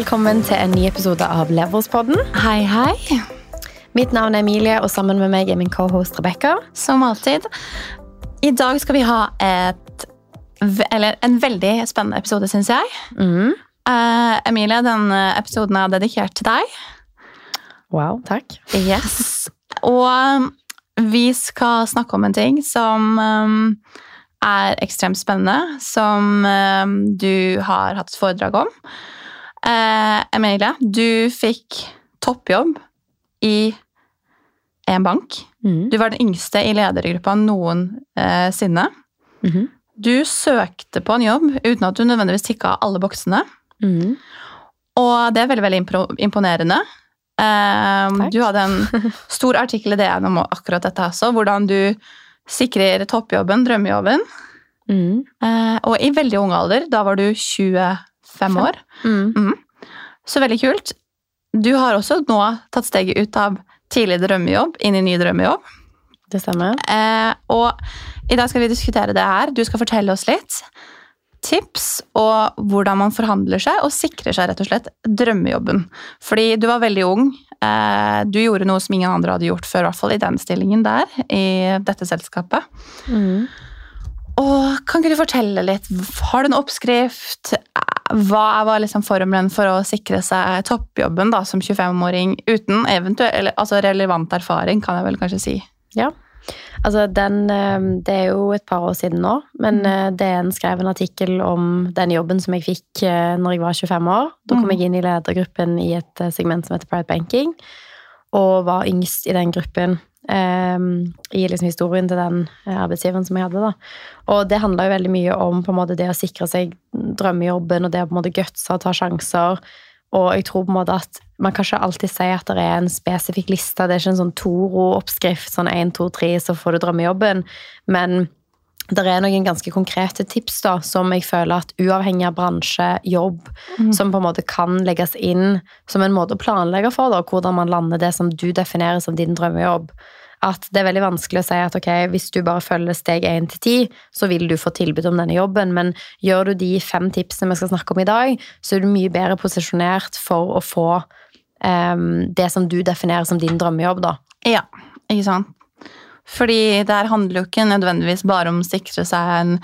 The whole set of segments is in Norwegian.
Velkommen til en ny episode av Leverspodden. Hei, hei. Mitt navn er Emilie, og sammen med meg er min cohost Rebekka. Som alltid. I dag skal vi ha et, eller en veldig spennende episode, syns jeg. Mm. Uh, Emilie, denne episoden er dedikert til deg. Wow, takk. Yes. Og vi skal snakke om en ting som um, er ekstremt spennende, som um, du har hatt foredrag om. Eh, Emilie, du fikk toppjobb i en bank. Mm. Du var den yngste i ledergruppa noensinne. Mhm. Du søkte på en jobb uten at du nødvendigvis tikka alle boksene. Mm. Og det er veldig veldig imponerende. Eh, du hadde en stor artikkel i DN om akkurat dette også. Hvordan du sikrer toppjobben, drømmejobben. Mm. Eh, og i veldig ung alder, da var du 20 år. Mm. Så veldig kult. Du har også nå tatt steget ut av tidlig drømmejobb inn i ny drømmejobb. Det stemmer. Eh, og i dag skal vi diskutere det her. Du skal fortelle oss litt tips og hvordan man forhandler seg og sikrer seg rett og slett drømmejobben. Fordi du var veldig ung. Eh, du gjorde noe som ingen andre hadde gjort før, i hvert fall i den stillingen der, i dette selskapet. Mm. Og kan ikke du fortelle litt? Har du en oppskrift? Hva var liksom formelen for å sikre seg toppjobben da, som 25-åring uten eventuell, altså relevant erfaring, kan jeg vel kanskje si? Ja. Altså, den, eh, det er jo et par år siden nå, men Mm. skrev det er en artikkel om den jobben som jeg fikk eh, når jeg var 25 år. Da kom Mm. jeg inn i ledergruppen i et eh, segment som heter Private Banking, og var yngst i den gruppen eh, i liksom historien til den eh, arbeidsgiveren som jeg hadde. da. Og det handla jo veldig mye om på en måte det å sikre seg drømmejobben og det å på en måte gutse og ta sjanser. Og jeg tror på en måte at man kan ikke alltid si at det er en spesifikk liste. Det er ikke en sånn Toro-oppskrift, sånn 1, 2, 3, så får du drømmejobben. Men det er noen ganske konkrete tips da, som jeg føler at uavhengig av bransje, jobb, mm. som på en måte kan legges inn som en måte å planlegge for, da, hvordan man lander det som du definerer som din drømmejobb. At det er veldig vanskelig å si at okay, hvis du bare følger steg 1 til 10, så vil du få tilbud om denne jobben, men gjør du de fem tipsene vi skal snakke om i dag, så er du mye bedre posisjonert for å få um, det som du definerer som din drømmejobb, da. Ja, ikke sant? Fordi det her handler jo ikke nødvendigvis bare om å sikre seg en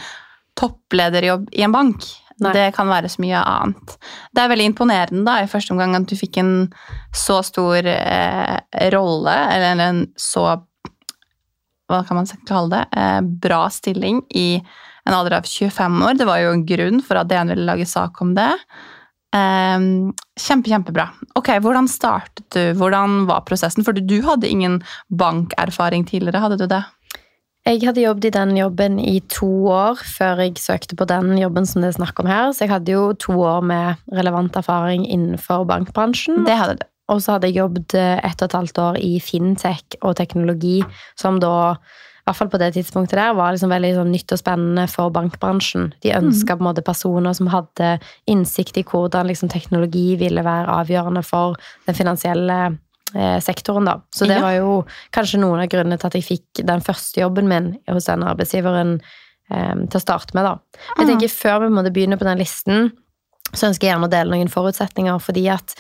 topplederjobb i en bank. Nei. Det kan være så mye annet. Det er veldig imponerende da, i første omgang at du fikk en så stor eh, rolle, eller en så Hva kan man kalle det? Eh, bra stilling i en alder av 25 år. Det var jo en grunn for at DN ville lage sak om det. Eh, kjempe, kjempebra. Ok, Hvordan startet du? Hvordan var prosessen? For du hadde ingen bankerfaring tidligere, hadde du det? Jeg hadde jobbet i den jobben i to år før jeg søkte på den jobben som det er snakk om her. Så jeg hadde jo to år med relevant erfaring innenfor bankbransjen. Det hadde du. Og så hadde jeg jobbet et ett og et halvt år i fintech og teknologi, som da, hvert fall på det tidspunktet der, var liksom veldig sånn nytt og spennende for bankbransjen. De ønska mm. personer som hadde innsikt i hvordan liksom, teknologi ville være avgjørende for den finansielle eh, sektoren, da. Så det Ja. var jo kanskje noen av grunnene til at jeg fikk den første jobben min hos den arbeidsgiveren eh, til å starte med, da. Jeg Ah. tenker Før vi måtte begynne på den listen, så ønsker jeg gjerne å dele noen forutsetninger, fordi at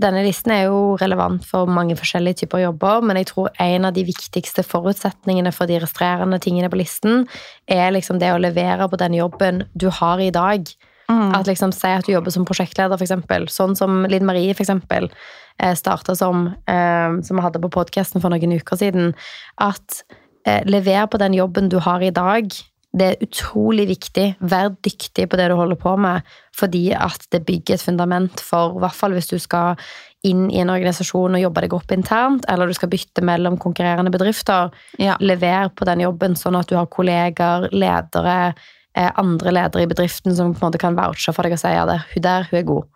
denne listen er jo relevant for mange forskjellige typer jobber, men jeg tror en av de viktigste forutsetningene for de restrerende tingene på listen, er liksom det å levere på den jobben du har i dag. Mm. At liksom Si at du jobber som prosjektleder, eksempel. Sånn som Linn Marie, for eksempel, eh, starta som, eh, som vi hadde på podkasten for noen uker siden. At eh, lever på den jobben du har i dag. Det er utrolig viktig. Vær dyktig på det du holder på med, fordi at det bygger et fundament for, i hvert fall hvis du skal inn i en organisasjon og jobbe deg opp internt, eller du skal bytte mellom konkurrerende bedrifter. Ja. Lever på den jobben, sånn at du har kolleger, ledere, eh, andre ledere i bedriften som på en måte kan vouche for deg og si ja, det, hun der, hun er god.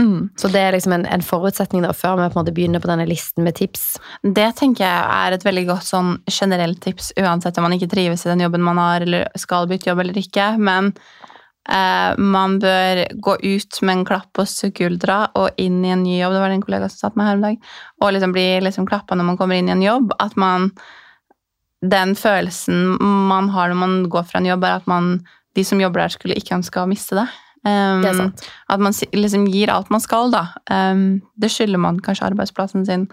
Mm. Så det er liksom en, en forutsetning da, før vi på en måte begynner på denne listen med tips. Det tenker jeg er et veldig godt sånn generelt tips, uansett om man ikke trives i den jobben man har, eller skal bytte jobb eller ikke. Men eh, man bør gå ut med en klapp på skuldra og inn i en ny jobb. Det var det en kollega som satt med her om dag. Og liksom bli liksom klappa når man kommer inn i en jobb. At man Den følelsen man har når man går fra en jobb, er at man, de som jobber der, skulle ikke ønske å miste det. Um, Det er sant. At man liksom gir alt man skal, da. Um, det skylder man kanskje arbeidsplassen sin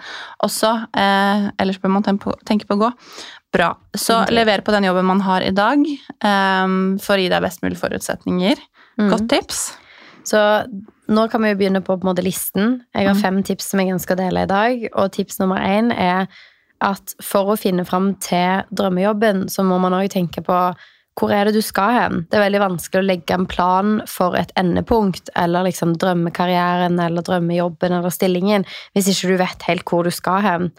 også. Uh, ellers bør man tenke på, tenke på å gå. Bra. Så okay. lever på den jobben man har i dag, um, for å gi deg best mulig forutsetninger. Mm. Godt tips. Så nå kan vi jo begynne på, på måte listen. Jeg har Mhm. fem tips som jeg ønsker å dele i dag. Og tips nummer én er at for å finne fram til drømmejobben, så må man òg tenke på hvor er det du skal hen? Det er veldig vanskelig å legge en plan for et endepunkt, eller liksom drømmekarrieren eller drømmejobben eller stillingen, hvis ikke du vet helt hvor du skal hen.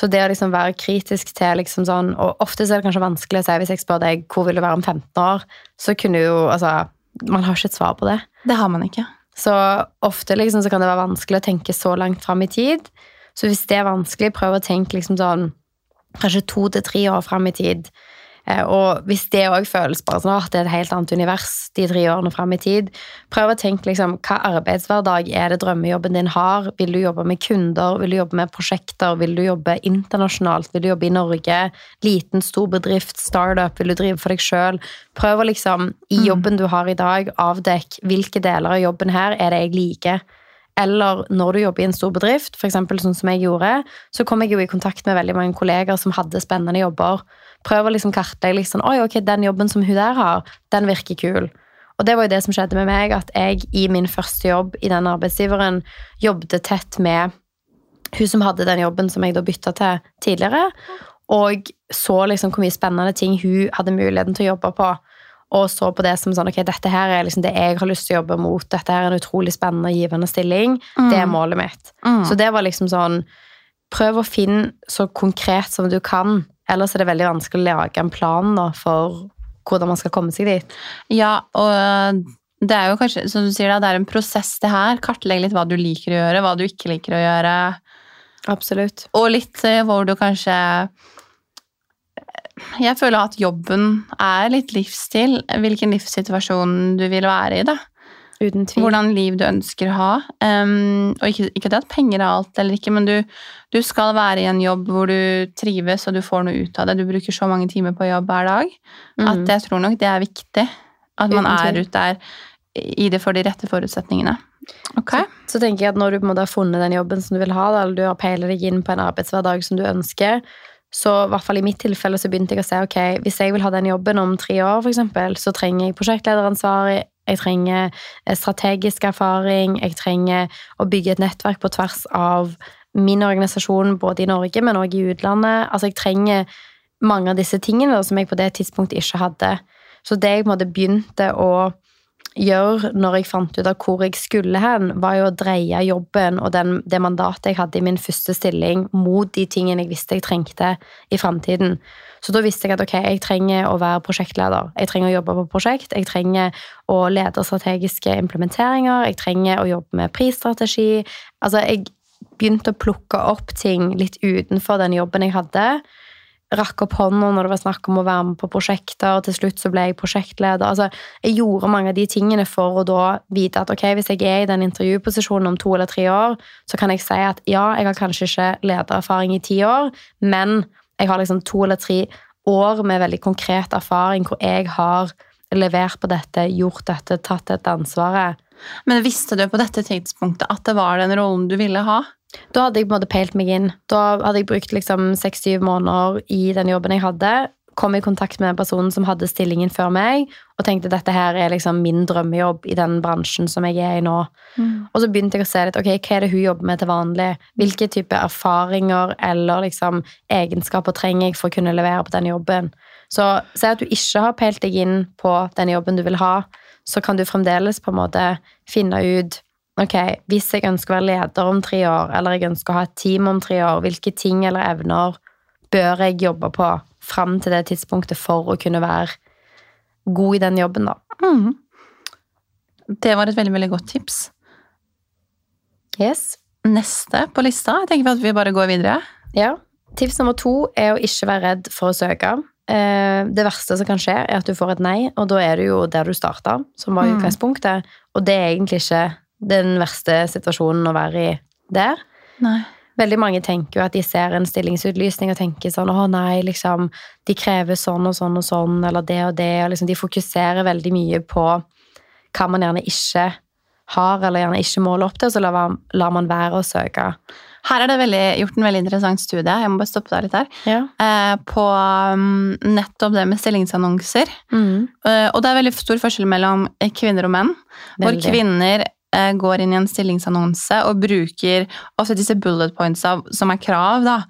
Så det å liksom være kritisk til liksom sånn Og ofte er det kanskje vanskelig å si hvis jeg spør deg hvor vil du være om 15 år, så kunne du jo Altså, man har ikke et svar på det. Det har man ikke. Så ofte liksom, så kan det være vanskelig å tenke så langt fram i tid. Så hvis det er vanskelig, prøv å tenke liksom sånn kanskje to til tre år fram i tid. Eh, Og hvis det òg føles bare sånn at det er et helt annet univers de tre årene fram i tid, prøv å tenke liksom, hva arbeidshverdag er det drømmejobben din har? Vil du jobbe med kunder? Vil du jobbe med prosjekter? Vil du jobbe internasjonalt? Vil du jobbe i Norge? Liten, stor bedrift, startup? Vil du drive for deg sjøl? Prøv å liksom, i Mm. jobben du har i dag, avdekke hvilke deler av jobben her er det jeg liker. Eller når du jobber i en stor bedrift, eksempel sånn som jeg gjorde, så kom jeg jo i kontakt med veldig mange kolleger som hadde spennende jobber. Prøv å liksom kartlegge liksom, Oi, ok, den jobben som hun der har, den virker kul. Og det var jo det som skjedde med meg, at jeg i min første jobb i den arbeidsgiveren jobbet tett med hun som hadde den jobben som jeg da bytta til tidligere, og så liksom hvor mye spennende ting hun hadde muligheten til å jobbe på. Og så på det som sånn, ok, dette her er liksom det jeg har lyst til å jobbe mot, dette her er en utrolig spennende og givende stilling, det er målet mitt. Mm. Så det var liksom sånn Prøv å finne så konkret som du kan. Ellers er det veldig vanskelig å lage en plan da, for hvordan man skal komme seg dit. Ja, og det er jo kanskje, som du sier da, det er en prosess det her. Kartlegg litt hva du liker å gjøre, hva du ikke liker å gjøre. Absolutt. Og litt eh, hvor du kanskje Jeg føler at jobben er litt livsstil. Hvilken livssituasjon du vil være i, da. Uten tvil. Hvordan liv du ønsker å ha. Um, og ikke, ikke det at penger er alt eller ikke, men du, du skal være i en jobb hvor du trives og du får noe ut av det. Du bruker så mange timer på jobb hver dag at Mhm. jeg tror nok det er viktig. At man er ute der i det for de rette forutsetningene. Ok? Så tenker jeg at når du på en måte har funnet den jobben som du vil ha, da, eller du har peilet deg inn på en arbeidshverdag som du ønsker, så i hvert fall i mitt tilfelle så begynte jeg å si ok, hvis jeg vil ha den jobben om tre år, for eksempel, så trenger jeg prosjektlederansvar, jeg trenger eh, strategisk erfaring, jeg trenger å bygge et nettverk på tvers av min organisasjon, både i Norge, men også i utlandet. Altså, jeg trenger mange av disse tingene som jeg på det tidspunktet ikke hadde. Så det jeg på en måte begynte å gjøre når jeg fant ut av hvor jeg skulle hen, var jo å dreie jobben og den, det mandatet jeg hadde i min første stilling, mot de tingene jeg visste jeg trengte i framtiden. Så da visste jeg at ok, jeg trenger å være prosjektleder. Jeg trenger å jobbe på prosjekt. Jeg trenger å lede strategiske implementeringer. Jeg trenger å jobbe med prisstrategi. Altså, jeg begynte å plukke opp ting litt utenfor den jobben jeg hadde rakk opp hånda når det var snakk om å være med på prosjekter, og til slutt så ble jeg prosjektleder. Altså, jeg gjorde mange av de tingene for å da vite at ok, hvis jeg er i den intervjuposisjonen om to eller tre år, så kan jeg si at ja, jeg har kanskje ikke ledererfaring i ti år, men jeg har liksom to eller tre år med veldig konkret erfaring hvor jeg har levert på dette, gjort dette, tatt dette ansvaret. Men visste du på dette tidspunktet at det var den rollen du ville ha? Da hadde jeg på en måte peilt meg inn. Da hadde jeg brukt liksom seks-syv måneder i den jobben jeg hadde. Kom i kontakt med den personen som hadde stillingen før meg, og tenkte dette her er liksom min drømmejobb i den bransjen som jeg er i nå. Og så begynte jeg å se litt, ok, hva er det hun jobber med til vanlig? Hvilke type erfaringer eller liksom egenskaper trenger jeg for å kunne levere på den jobben? Så si at du ikke har peilt deg inn på den jobben du vil ha, så kan du fremdeles på en måte finne ut ok, hvis jeg ønsker å være leder om tre år, eller jeg ønsker å ha et team om tre år, hvilke ting eller evner bør jeg jobbe på fram til det tidspunktet for å kunne være god i den jobben, da. Mm. Det var et veldig, veldig godt tips. Yes. Neste på lista, jeg tenker at vi bare går videre. Ja. Tips nummer to er å ikke være redd for å søke. Eh, Det verste som kan skje, er at du får et nei, og da er du jo der du starta, som var Mm. utgangspunktet. Og det er egentlig ikke den verste situasjonen å være i der. Nei. Veldig mange tenker jo at de ser en stillingsutlysning og tenker sånn Å nei, liksom, de krever sånn og sånn og sånn, eller det og det. og liksom De fokuserer veldig mye på hva man gjerne ikke har, eller gjerne ikke måler opp til, og så lar man, være å søke. Her er det veldig, gjort en veldig interessant studie, jeg må bare stoppe deg litt her, Ja. eh, på um, nettopp det med stillingsannonser. Mm. Eh, og det er veldig stor forskjell mellom kvinner og menn. Hvor kvinner går inn i en stillingsannonse og bruker også disse bullet pointsa som er krav. da.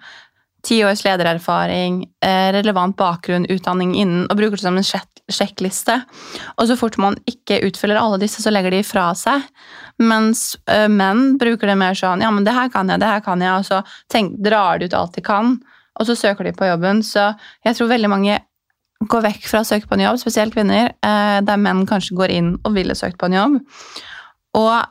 Ti års ledererfaring, eh, relevant bakgrunn, utdanning innen, og bruker det som en sjekk- sjekkliste. Og så fort man ikke utfyller alle disse, så legger de fra seg. Mens eh, menn bruker det mer sånn ja, men det her kan jeg, det her kan jeg, og så tenk, drar de ut alt de kan, og så søker de på jobben. Så jeg tror veldig mange går vekk fra å søke på en jobb, spesielt kvinner, eh, der menn kanskje går inn og ville søkt på en jobb. Og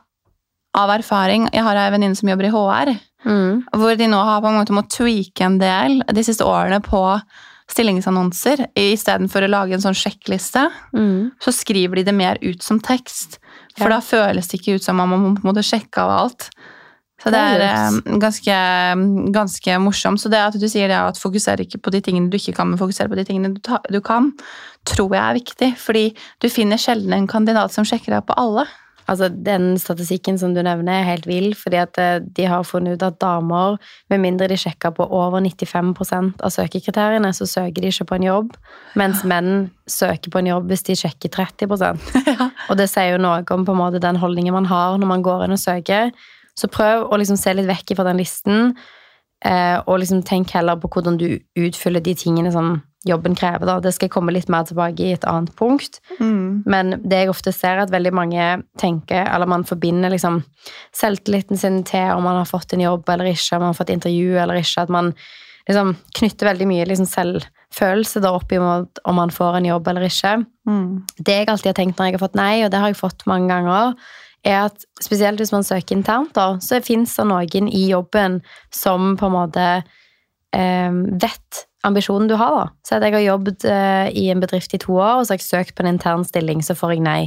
av erfaring, jeg har ei venninne som jobber i HR, Mm. hvor de nå har på en måte måttet tweake en del de siste årene på stillingsannonser. Istedenfor å lage en sånn sjekkliste, Mm. så skriver de det mer ut som tekst. For Ja. da føles det ikke ut som om man må sjekke av alt. Så det er eh, ganske, ganske morsomt. Så det at du sier det at fokuser ikke på de tingene du ikke kan, men fokuser på de tingene du, ta, du kan, tror jeg er viktig. Fordi du finner sjelden en kandidat som sjekker deg på alle. Altså, Den statistikken som du nevner, er helt vill, fordi at eh, de har funnet ut at damer, med mindre de sjekker på over 95% av søkekriteriene, så søker de ikke på en jobb, mens menn søker på en jobb hvis de sjekker 30 Ja. Og det sier jo noe om på en måte den holdningen man har når man går inn og søker. Så prøv å liksom se litt vekk fra den listen, eh, og liksom tenk heller på hvordan du utfyller de tingene som jobben krever. Da. Det skal jeg komme litt mer tilbake i et annet punkt. Men det jeg ofte ser, er at veldig mange tenker, eller man forbinder liksom selvtilliten sin til om man har fått en jobb eller ikke, om man har fått intervju eller ikke. At man liksom knytter veldig mye liksom selvfølelse da opp imot om man får en jobb eller ikke. Mm. Det jeg alltid har tenkt når jeg har fått nei, og det har jeg fått mange ganger, er at spesielt hvis man søker internt, da, så fins det noen i jobben som på en måte eh, vet ambisjonen du har. da. Så at jeg har jobbet eh, i en bedrift i to år, og så har jeg søkt på en intern stilling, så får jeg nei.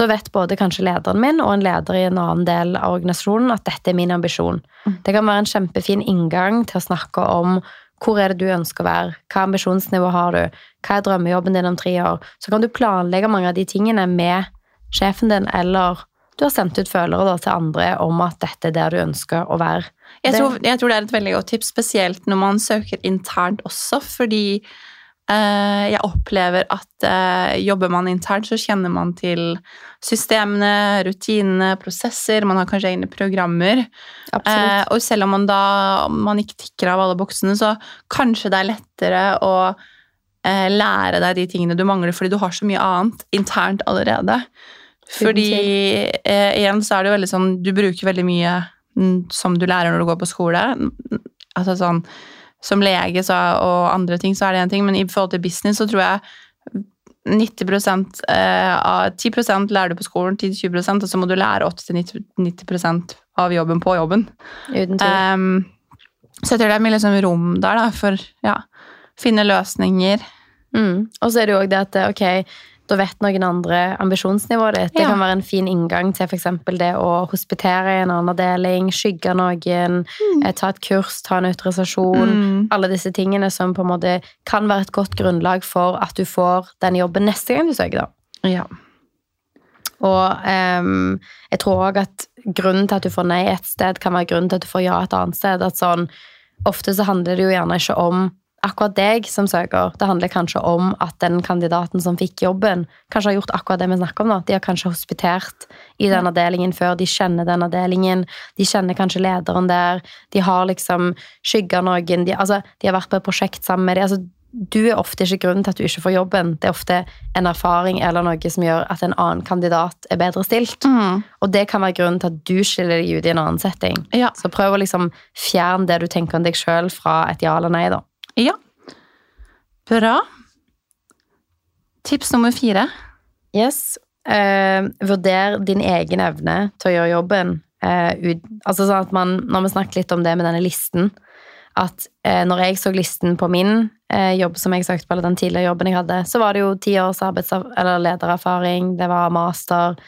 Da vet både kanskje lederen min og en leder i en annen del av organisasjonen at dette er min ambisjon. Mm. Det kan være en kjempefin inngang til å snakke om hvor er det du ønsker å være, hva ambisjonsnivå har du, hva er drømmejobben din om tre år. Så kan du planlegge mange av de tingene med sjefen din, eller du har sendt ut følere da, til andre om at dette er der du ønsker å være. Jeg, tror, jeg tror det er et veldig godt tips, spesielt når man søker internt også, fordi eh, jeg opplever at eh, jobber man internt, så kjenner man til systemene, rutinene, prosesser, man har kanskje egne programmer. Eh, og selv om man da om man ikke tikker av alle boksene, så kanskje det er lettere å eh, lære deg de tingene du mangler, fordi du har så mye annet internt allerede. Fordi eh, igjen så er det jo veldig sånn Du bruker veldig mye mm, som du lærer når du går på skole. Altså sånn Som lege så, og andre ting så er det en ting, men i forhold til business så tror jeg 90 eh, av 10% lærer du på skolen, 10-20 og så må du lære 80-90% av jobben på jobben. Uten tvil. Um, så jeg tror det er mye liksom rom der da, for ja, finne løsninger. Mm. Og så er det jo også det at ok, da vet noen andre ambisjonsnivået ditt. Det Ja. kan være en fin inngang til f.eks. det å hospitere i en annen avdeling, skygge noen, mm. ta et kurs, ta en autorisasjon. Mm. Alle disse tingene som på en måte kan være et godt grunnlag for at du får den jobben neste gang du søker. da. Ja. Og um, jeg tror òg at grunnen til at du får nei et sted, kan være grunnen til at du får ja et annet sted. At sånn, ofte så handler det jo gjerne ikke om akkurat deg som søker. Det handler kanskje om at den kandidaten som fikk jobben, kanskje har gjort akkurat det vi snakker om. da. De har kanskje hospitert i den avdelingen før, de kjenner den avdelingen, de kjenner kanskje lederen der, de har liksom skygga noen, de, altså, de har vært på et prosjekt sammen med dem. Altså, du er ofte ikke grunnen til at du ikke får jobben. Det er ofte en erfaring eller noe som gjør at en annen kandidat er bedre stilt. Mm. Og det kan være grunnen til at du skiller deg ut i en annen setting. Ja. Så prøv å liksom fjerne det du tenker om deg sjøl fra et ja eller nei, da. Ja. Bra. Tips nummer fire. Yes. Eh, vurder din egen evne til å gjøre jobben. Eh, ut, altså sånn at man, Når vi snakket litt om det med denne listen At eh, når jeg så listen på min eh, jobb som jeg søkte på, den tidligere jobben jeg hadde, så var det jo ti års eller ledererfaring, det var master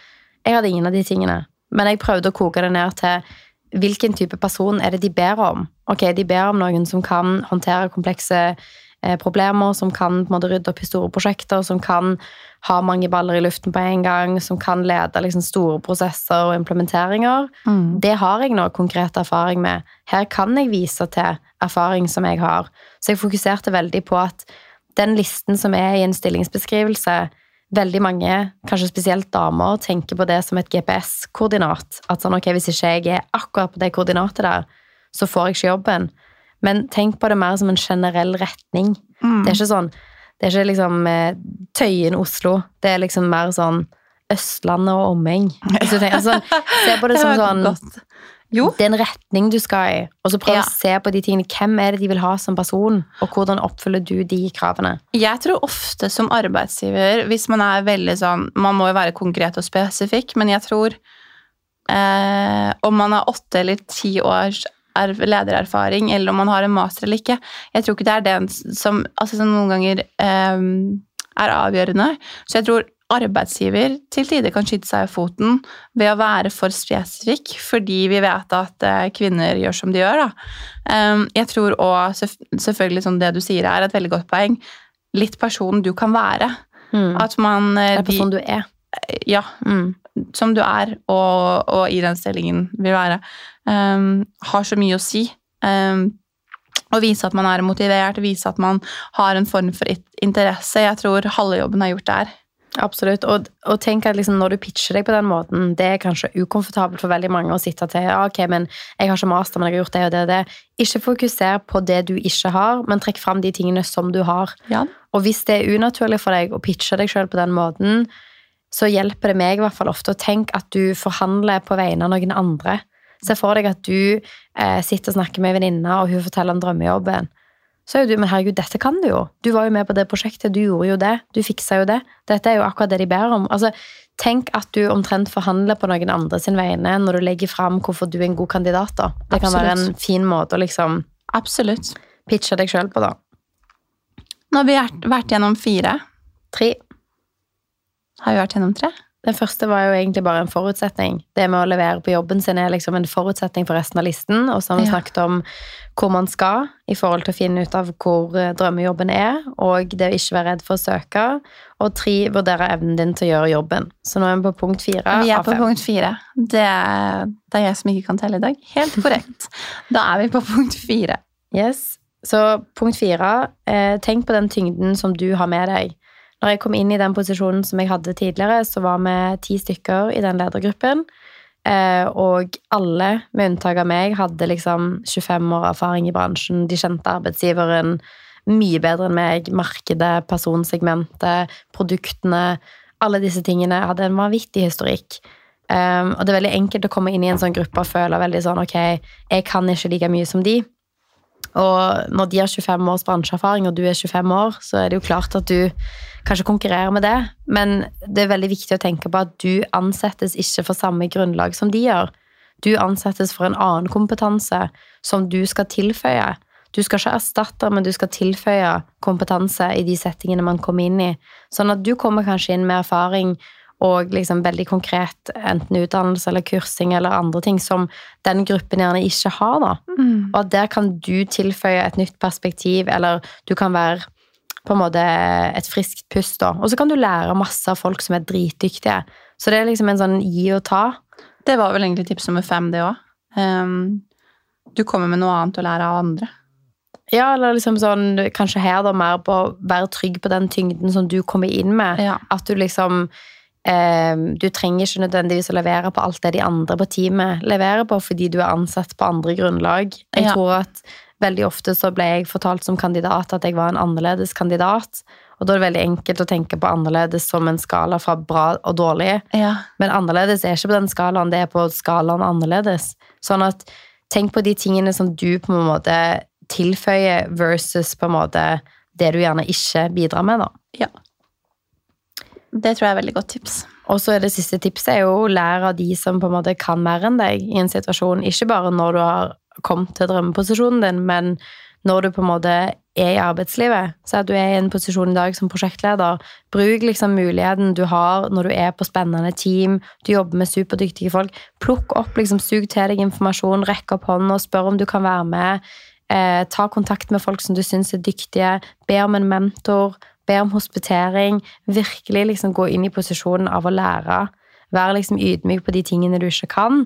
Jeg hadde ingen av de tingene. Men jeg prøvde å koke det ned til hvilken type person er det de ber om. Ok, De ber om noen som kan håndtere komplekse eh, problemer, som kan på en måte rydde opp i store prosjekter, som kan ha mange baller i luften på en gang, som kan lede liksom, store prosesser og implementeringer. Mm. Det har jeg nå konkret erfaring med. Her kan jeg vise til erfaring som jeg har. Så jeg fokuserte veldig på at den listen som er i en stillingsbeskrivelse Veldig mange, kanskje spesielt damer, tenker på det som et GPS-koordinat. At sånn, ok, hvis ikke jeg er akkurat på det koordinatet der, så får jeg ikke jobben. Men tenk på det mer som en generell retning. Mm. Det er ikke sånn Det er ikke liksom eh, Tøyen, Oslo. Det er liksom mer sånn Østlandet og omheng. Altså, se på det som sånn. Jo. Det er en retning du skal i, og så prøv Ja. å se på de tingene. Hvem er det de vil ha som person, og hvordan oppfyller du de kravene? Jeg tror ofte som arbeidsgiver, hvis man er veldig sånn Man må jo være konkret og spesifikk, men jeg tror eh, om man har åtte eller ti års er- ledererfaring, eller om man har en master eller ikke Jeg tror ikke det er den som, altså, som noen ganger eh, er avgjørende. Så jeg tror arbeidsgiver til tider kan skyte seg i foten ved å være for spesifikk, fordi vi vet at eh, kvinner gjør som de gjør. Da. Um, jeg tror òg selvfølgelig som det du sier er et veldig godt poeng, litt person du kan være. Mm. At man eh, Det er på sånn du er. Ja, Mm. som du er, og, og i den stillingen vil være, um, har så mye å si. Um, å vise at man er motivert, vise at man har en form for interesse. Jeg tror halve jobben er gjort der. Absolutt. Og, og tenk at liksom når du pitcher deg på den måten, det er kanskje ukomfortabelt for veldig mange å sitte til ja, ok, men jeg har ikke master, men jeg har gjort det og det og det. Ikke fokuser på det du ikke har, men trekk fram de tingene som du har. Ja. Og hvis det er unaturlig for deg å pitche deg sjøl på den måten, så hjelper det meg i hvert fall ofte å tenke at du forhandler på vegne av noen andre. Se for deg at du eh, sitter og snakker med en venninne, og hun forteller om drømmejobben. Så er jo du, men herregud, dette kan du jo. Du var jo med på det prosjektet, du gjorde jo det. Du fiksa jo det. Dette er jo akkurat det de ber om. Altså, tenk at du omtrent forhandler på noen andre sin vegne når du legger fram hvorfor du er en god kandidat. da. Det kan være en fin måte å liksom Absolutt. pitche deg sjøl på, da. Nå har vi vært, vært gjennom fire. Tre. Har vi vært gjennom tre? Den første var jo egentlig bare en forutsetning. Det med å levere på jobben sin er liksom en forutsetning for resten av listen. Og så har vi snakket om hvor man skal i forhold til å finne ut av hvor eh, drømmejobben er, og det å ikke være redd for å søke. Og tre, vurdere evnen din til å gjøre jobben. Så nå er vi på punkt fire Vi er på punkt fire. Det er, det er jeg som ikke kan telle i dag. Helt korrekt. da er vi på punkt fire. Yes. Så punkt fire, eh, tenk på den tyngden som du har med deg. Når jeg kom inn i den posisjonen som jeg hadde tidligere, så var vi ti stykker i den ledergruppen. Eh, og alle, med unntak av meg, hadde liksom 25 år erfaring i bransjen. De kjente arbeidsgiveren mye bedre enn meg. Markedet, personsegmentet, produktene. Alle disse tingene hadde en vanvittig historikk. Um, og det er veldig enkelt å komme inn i en sånn gruppe og føle veldig sånn ok, jeg kan ikke like mye som de. Og når de har 25 års bransjeerfaring, og du er 25 år, så er det jo klart at du kanskje konkurrerer med det. Men det er veldig viktig å tenke på at du ansettes ikke for samme grunnlag som de gjør. Du ansettes for en annen kompetanse som du skal tilføye. Du skal ikke erstatte, men du skal tilføye kompetanse i de settingene man kommer inn i. Sånn at du kommer kanskje inn med erfaring og liksom veldig konkret enten utdannelse eller kursing eller andre ting som den gruppen gjerne ikke har. da. Og at der kan du tilføye et nytt perspektiv, eller du kan være på en måte et friskt pust. da. Og så kan du lære masse av folk som er dritdyktige. Så det er liksom en sånn gi og ta. Det var vel egentlig tips nummer fem, det òg. du kommer med noe annet å lære av andre. Ja, eller liksom sånn, kanskje her da mer på å være trygg på den tyngden som du kommer inn med. Ja. At du liksom Du trenger ikke nødvendigvis å levere på alt det de andre på teamet leverer på, fordi du er ansatt på andre grunnlag. Jeg Ja. tror at veldig ofte så ble jeg fortalt som kandidat at jeg var en annerledes kandidat. Og da er det veldig enkelt å tenke på annerledes som en skala fra bra og dårlig. Ja. Men annerledes er ikke på den skalaen, det er på skalaen annerledes. Sånn at tenk på de tingene som du på en måte tilføyer versus på en måte det du gjerne ikke bidrar med, da. ja. Det tror jeg er veldig godt tips. Og så er det siste tipset er jo lære av de som på en måte kan mer enn deg i en situasjon. Ikke bare når du har kommet til drømmeposisjonen din, men når du på en måte er i arbeidslivet. Så at du er i en posisjon i dag som prosjektleder. Bruk liksom muligheten du har når du er på spennende team, du jobber med superdyktige folk. Plukk opp, liksom, sug til deg informasjon, rekk opp hånden og spør om du kan være med. Eh, ta kontakt med folk som du syns er dyktige. Be om en mentor. Be om hospitering. Virkelig liksom gå inn i posisjonen av å lære. Være liksom ydmyk på de tingene du ikke kan.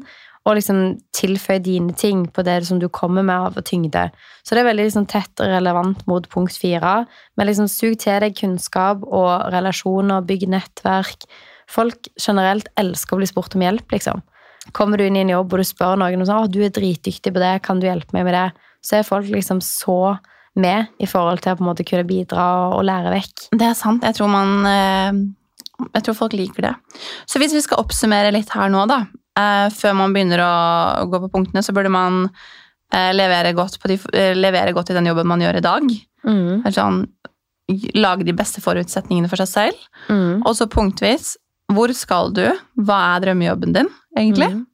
Og liksom tilføye dine ting på det som du kommer med av tyngde. Så det er veldig liksom tett relevant mot punkt fire. Men liksom sug til deg kunnskap og relasjoner, bygg nettverk. Folk generelt elsker å bli spurt om hjelp, liksom. Kommer du inn i en jobb og du spør noen om sånn, du er dritdyktig på det, kan du hjelpe meg med det? Så er folk liksom så med i forhold til å på en måte kunne bidra og lære vekk. Det er sant. Jeg tror man eh, Jeg tror folk liker det. Så hvis vi skal oppsummere litt her nå, da. eh, Før man begynner å gå på punktene, så burde man eh, levere godt, på de, levere godt i den jobben man gjør i dag. Mm. Sånn, lage de beste forutsetningene for seg selv. Mm. Og så punktvis. Hvor skal du? Hva er drømmejobben din, egentlig? Mm.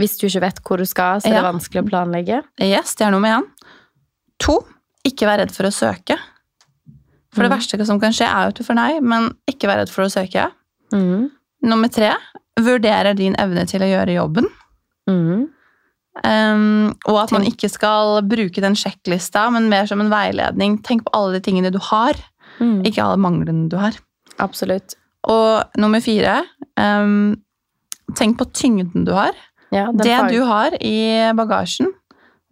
Hvis du ikke vet hvor du skal, så er det Ja. vanskelig å planlegge. Yes, det er nummer én. To, ikke vær redd for å søke. For det Mm. verste som kan skje, er jo at du får nei, men ikke vær redd for å søke. Mm. Nummer tre, vurderer din evne til å gjøre jobben. Mm. Um, og at man ikke skal bruke den sjekklista, men mer som en veiledning. Tenk på alle de tingene du har, Mm. ikke alle manglene du har. Absolutt. Og nummer fire, um, tenk på tyngden du har. Ja, Det du har i bagasjen,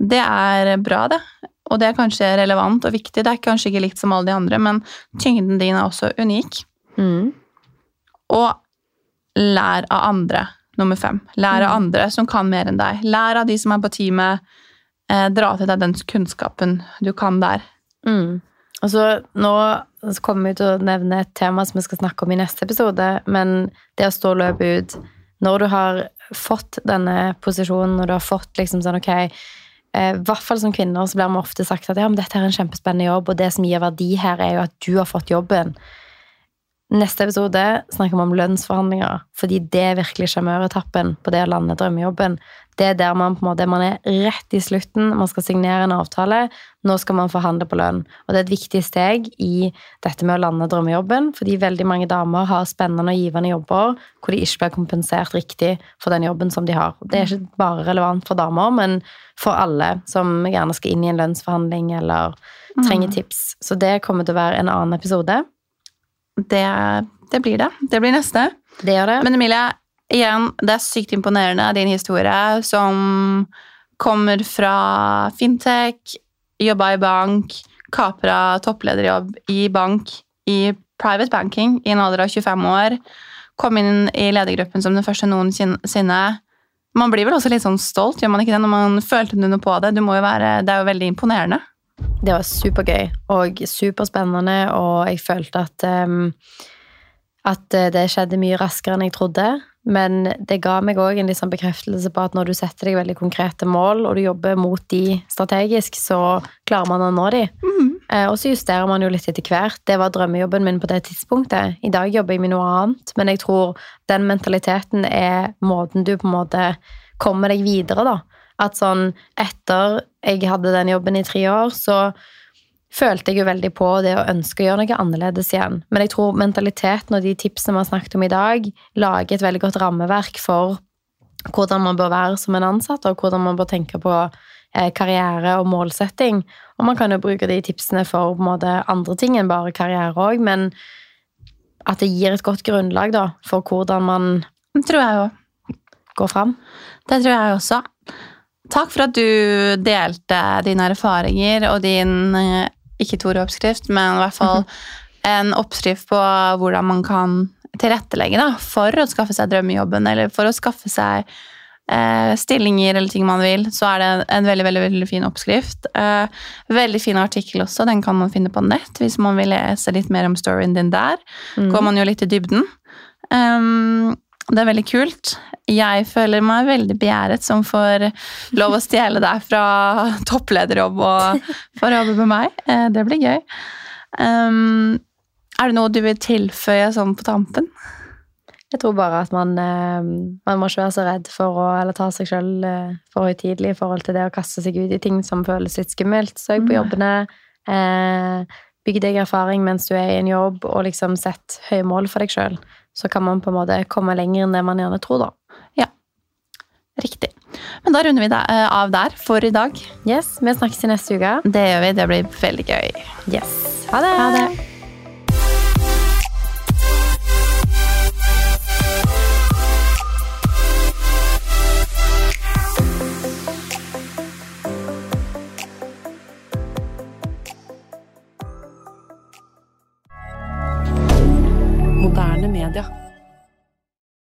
det er bra, det. Og det er kanskje relevant og viktig. Det er kanskje ikke likt som alle de andre, men tyngden din er også unik. mm. Og lær av andre. Nummer fem. Lær av Mm. andre som kan mer enn deg. Lær av de som er på teamet. Eh, dra til deg den kunnskapen du kan der. Mm. Og så nå så kommer vi til å nevne et tema som vi skal snakke om i neste episode, men det å stå og løpe ut Når du har fått denne posisjonen, og du har fått liksom sånn ok I hvert fall som kvinner så blir vi ofte sagt at ja, men dette er en kjempespennende jobb, og det som gir verdi her, er jo at du har fått jobben. Neste episode snakker vi om lønnsforhandlinger, fordi det er virkelig sjarmøretappen på det å lande drømmejobben. Det er der man på en måte man er rett i slutten, man skal signere en avtale, nå skal man forhandle på lønn. Og det er et viktig steg i dette med å lande drømmejobben, fordi veldig mange damer har spennende og givende jobber hvor de ikke blir kompensert riktig for den jobben som de har. Det er ikke bare relevant for damer, men for alle som gjerne skal inn i en lønnsforhandling eller trenger tips. Så det kommer til å være en annen episode. Det, det blir det. Det blir neste. Det gjør det. Men Emilie, igjen, det er sykt imponerende, din historie, som kommer fra fintech, jobba i bank, kapra topplederjobb i bank, i private banking i en alder av 25 år. Kom inn i ledergruppen som den første noensinne. Man blir vel også litt sånn stolt, gjør man ikke det, når man følte noe på det? Være, det er jo veldig imponerende. Det var supergøy og superspennende, og jeg følte at um, at eh, det skjedde mye raskere enn jeg trodde. Men det ga meg òg en sånn bekreftelse på at når du setter deg veldig konkrete mål, og du jobber mot de strategisk, så klarer man å nå de. Mm. Og så justerer man jo litt etter hvert. Det var drømmejobben min på det tidspunktet. I dag jobber jeg med noe annet, men jeg tror den mentaliteten er måten du på en måte kommer deg videre, da. At sånn etter jeg hadde den jobben i tre år, så følte jeg jo veldig på det å ønske å gjøre noe annerledes igjen. Men jeg tror mentaliteten og de tipsene vi har snakket om i dag, lager et veldig godt rammeverk for hvordan man bør være som en ansatt, og hvordan man bør tenke på eh, karriere og målsetting. Og man kan jo bruke de tipsene for måte andre ting enn bare karriere òg, men at det gir et godt grunnlag da, for hvordan man tror jeg jo. går fram. Det tror jeg også. Takk for at du delte dine erfaringer og din eh, ikke Tore-oppskrift, men i hvert fall en oppskrift på hvordan man kan tilrettelegge da, for å skaffe seg drømmejobben, eller for å skaffe seg eh, stillinger eller ting man vil, så er det en veldig veldig, veldig fin oppskrift. Eh, veldig fin artikkel også, den kan man finne på nett hvis man vil lese litt mer om storyen din der. Mm. Går man jo litt i dybden. Um, det er veldig kult. Jeg føler meg veldig begjæret som får lov å stjele deg fra topplederjobb og får jobbe med meg. Eh, Det blir gøy. Um, er det noe du vil tilføye sånn på tampen? Jeg tror bare at man, eh, man må ikke være så redd for å eller ta seg sjøl for høytidelig i forhold til det å kaste seg ut i ting som føles litt skummelt. Søk på Mm. jobbene. Eh, bygg deg erfaring mens du er i en jobb, og liksom sett høye mål for deg sjøl. Så kan man på en måte komme lenger enn det man gjerne tror, da. Ja. Riktig. Men da runder vi eh, av der for i dag. Yes, Vi snakkes i neste uke. Det gjør vi. Det blir veldig gøy. Yes. Ha det. Ha det.